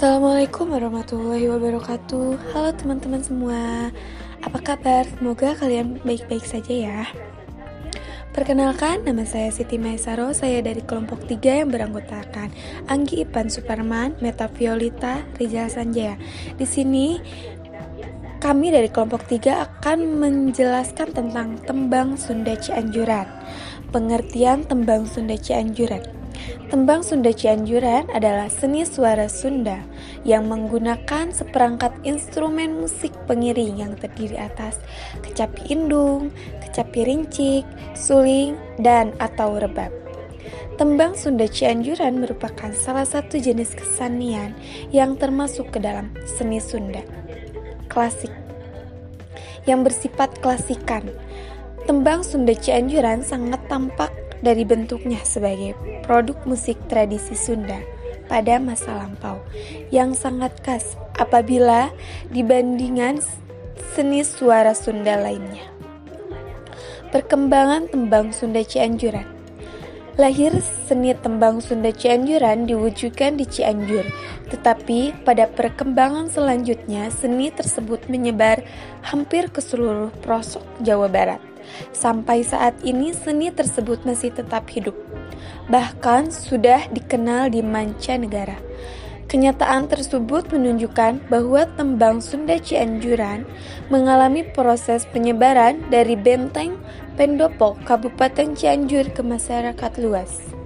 Assalamualaikum warahmatullahi wabarakatuh. Halo teman-teman semua. Apa kabar? Semoga kalian baik-baik saja ya. Perkenalkan, nama saya Siti Maesaro. Saya dari kelompok 3 yang beranggotakan. Anggi Ipan Superman, Meta Violita, Rizal Sanjaya. Di sini kami dari kelompok 3 akan menjelaskan tentang tembang Sunda Cianjuran. Pengertian tembang Sunda Cianjuran Tembang Sunda Cianjuran adalah seni suara Sunda yang menggunakan seperangkat instrumen musik pengiring yang terdiri atas kecapi indung, kecapi rincik, suling, dan atau rebab. Tembang Sunda Cianjuran merupakan salah satu jenis kesenian yang termasuk ke dalam seni Sunda. Klasik yang bersifat klasikan. Tembang Sunda Cianjuran sangat tampak dari bentuknya sebagai produk musik tradisi Sunda pada masa lampau yang sangat khas apabila dibandingkan seni suara Sunda lainnya. Perkembangan tembang Sunda Cianjuran Lahir seni tembang Sunda Cianjuran diwujudkan di Cianjur, tetapi pada perkembangan selanjutnya seni tersebut menyebar hampir ke seluruh pelosok Jawa Barat. Sampai saat ini seni tersebut masih tetap hidup. Bahkan sudah dikenal di mancanegara. Kenyataan tersebut menunjukkan bahwa tembang Sunda Cianjuran mengalami proses penyebaran dari benteng Pendopo, Kabupaten Cianjur ke masyarakat luas.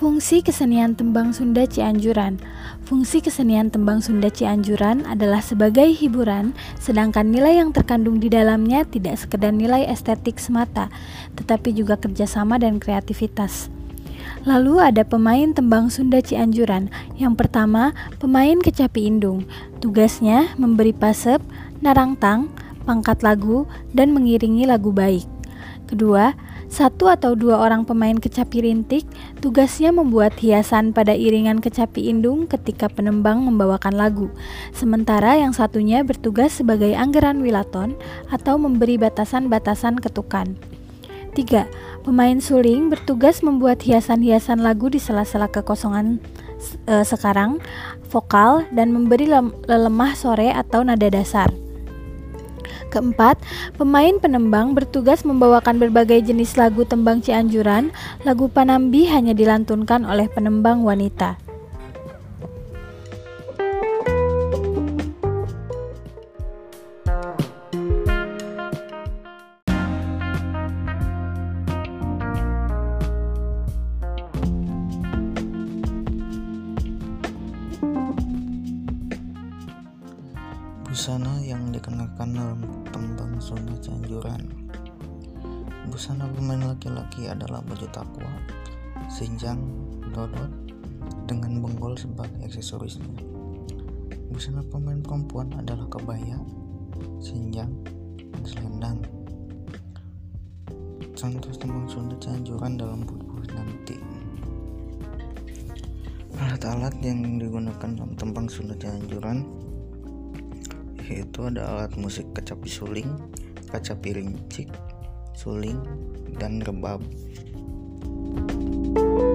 Fungsi kesenian tembang Sunda Cianjuran Fungsi kesenian tembang Sunda Cianjuran adalah sebagai hiburan, sedangkan nilai yang terkandung di dalamnya tidak sekedar nilai estetik semata, tetapi juga kerjasama dan kreativitas. Lalu ada pemain tembang Sunda Cianjuran. Yang pertama, pemain kecapi indung. Tugasnya memberi pasep, narangtang, pangkat lagu, dan mengiringi lagu baik. Kedua, satu atau dua orang pemain kecapi rintik tugasnya membuat hiasan pada iringan kecapi indung ketika penembang membawakan lagu, sementara yang satunya bertugas sebagai anggaran wilaton atau memberi batasan-batasan ketukan. 3. Pemain suling bertugas membuat hiasan-hiasan lagu di sela-sela kekosongan e, sekarang, vokal, dan memberi lelemah sore atau nada dasar. Keempat, pemain penembang bertugas membawakan berbagai jenis lagu tembang Cianjuran. Lagu Panambi hanya dilantunkan oleh penembang wanita. Busana yang dikenakan dalam tembang Sunda Cianjuran Busana pemain laki-laki adalah baju takwa, sinjang, dodot, dengan benggol sebagai aksesorisnya. Busana pemain perempuan adalah kebaya, sinjang, dan selendang. Contoh tembang Sunda Cianjuran dalam buku nanti. Alat-alat yang digunakan dalam tembang Sunda Cianjuran itu ada alat musik kecapi suling, kecapi rincik, suling, dan rebab. thank you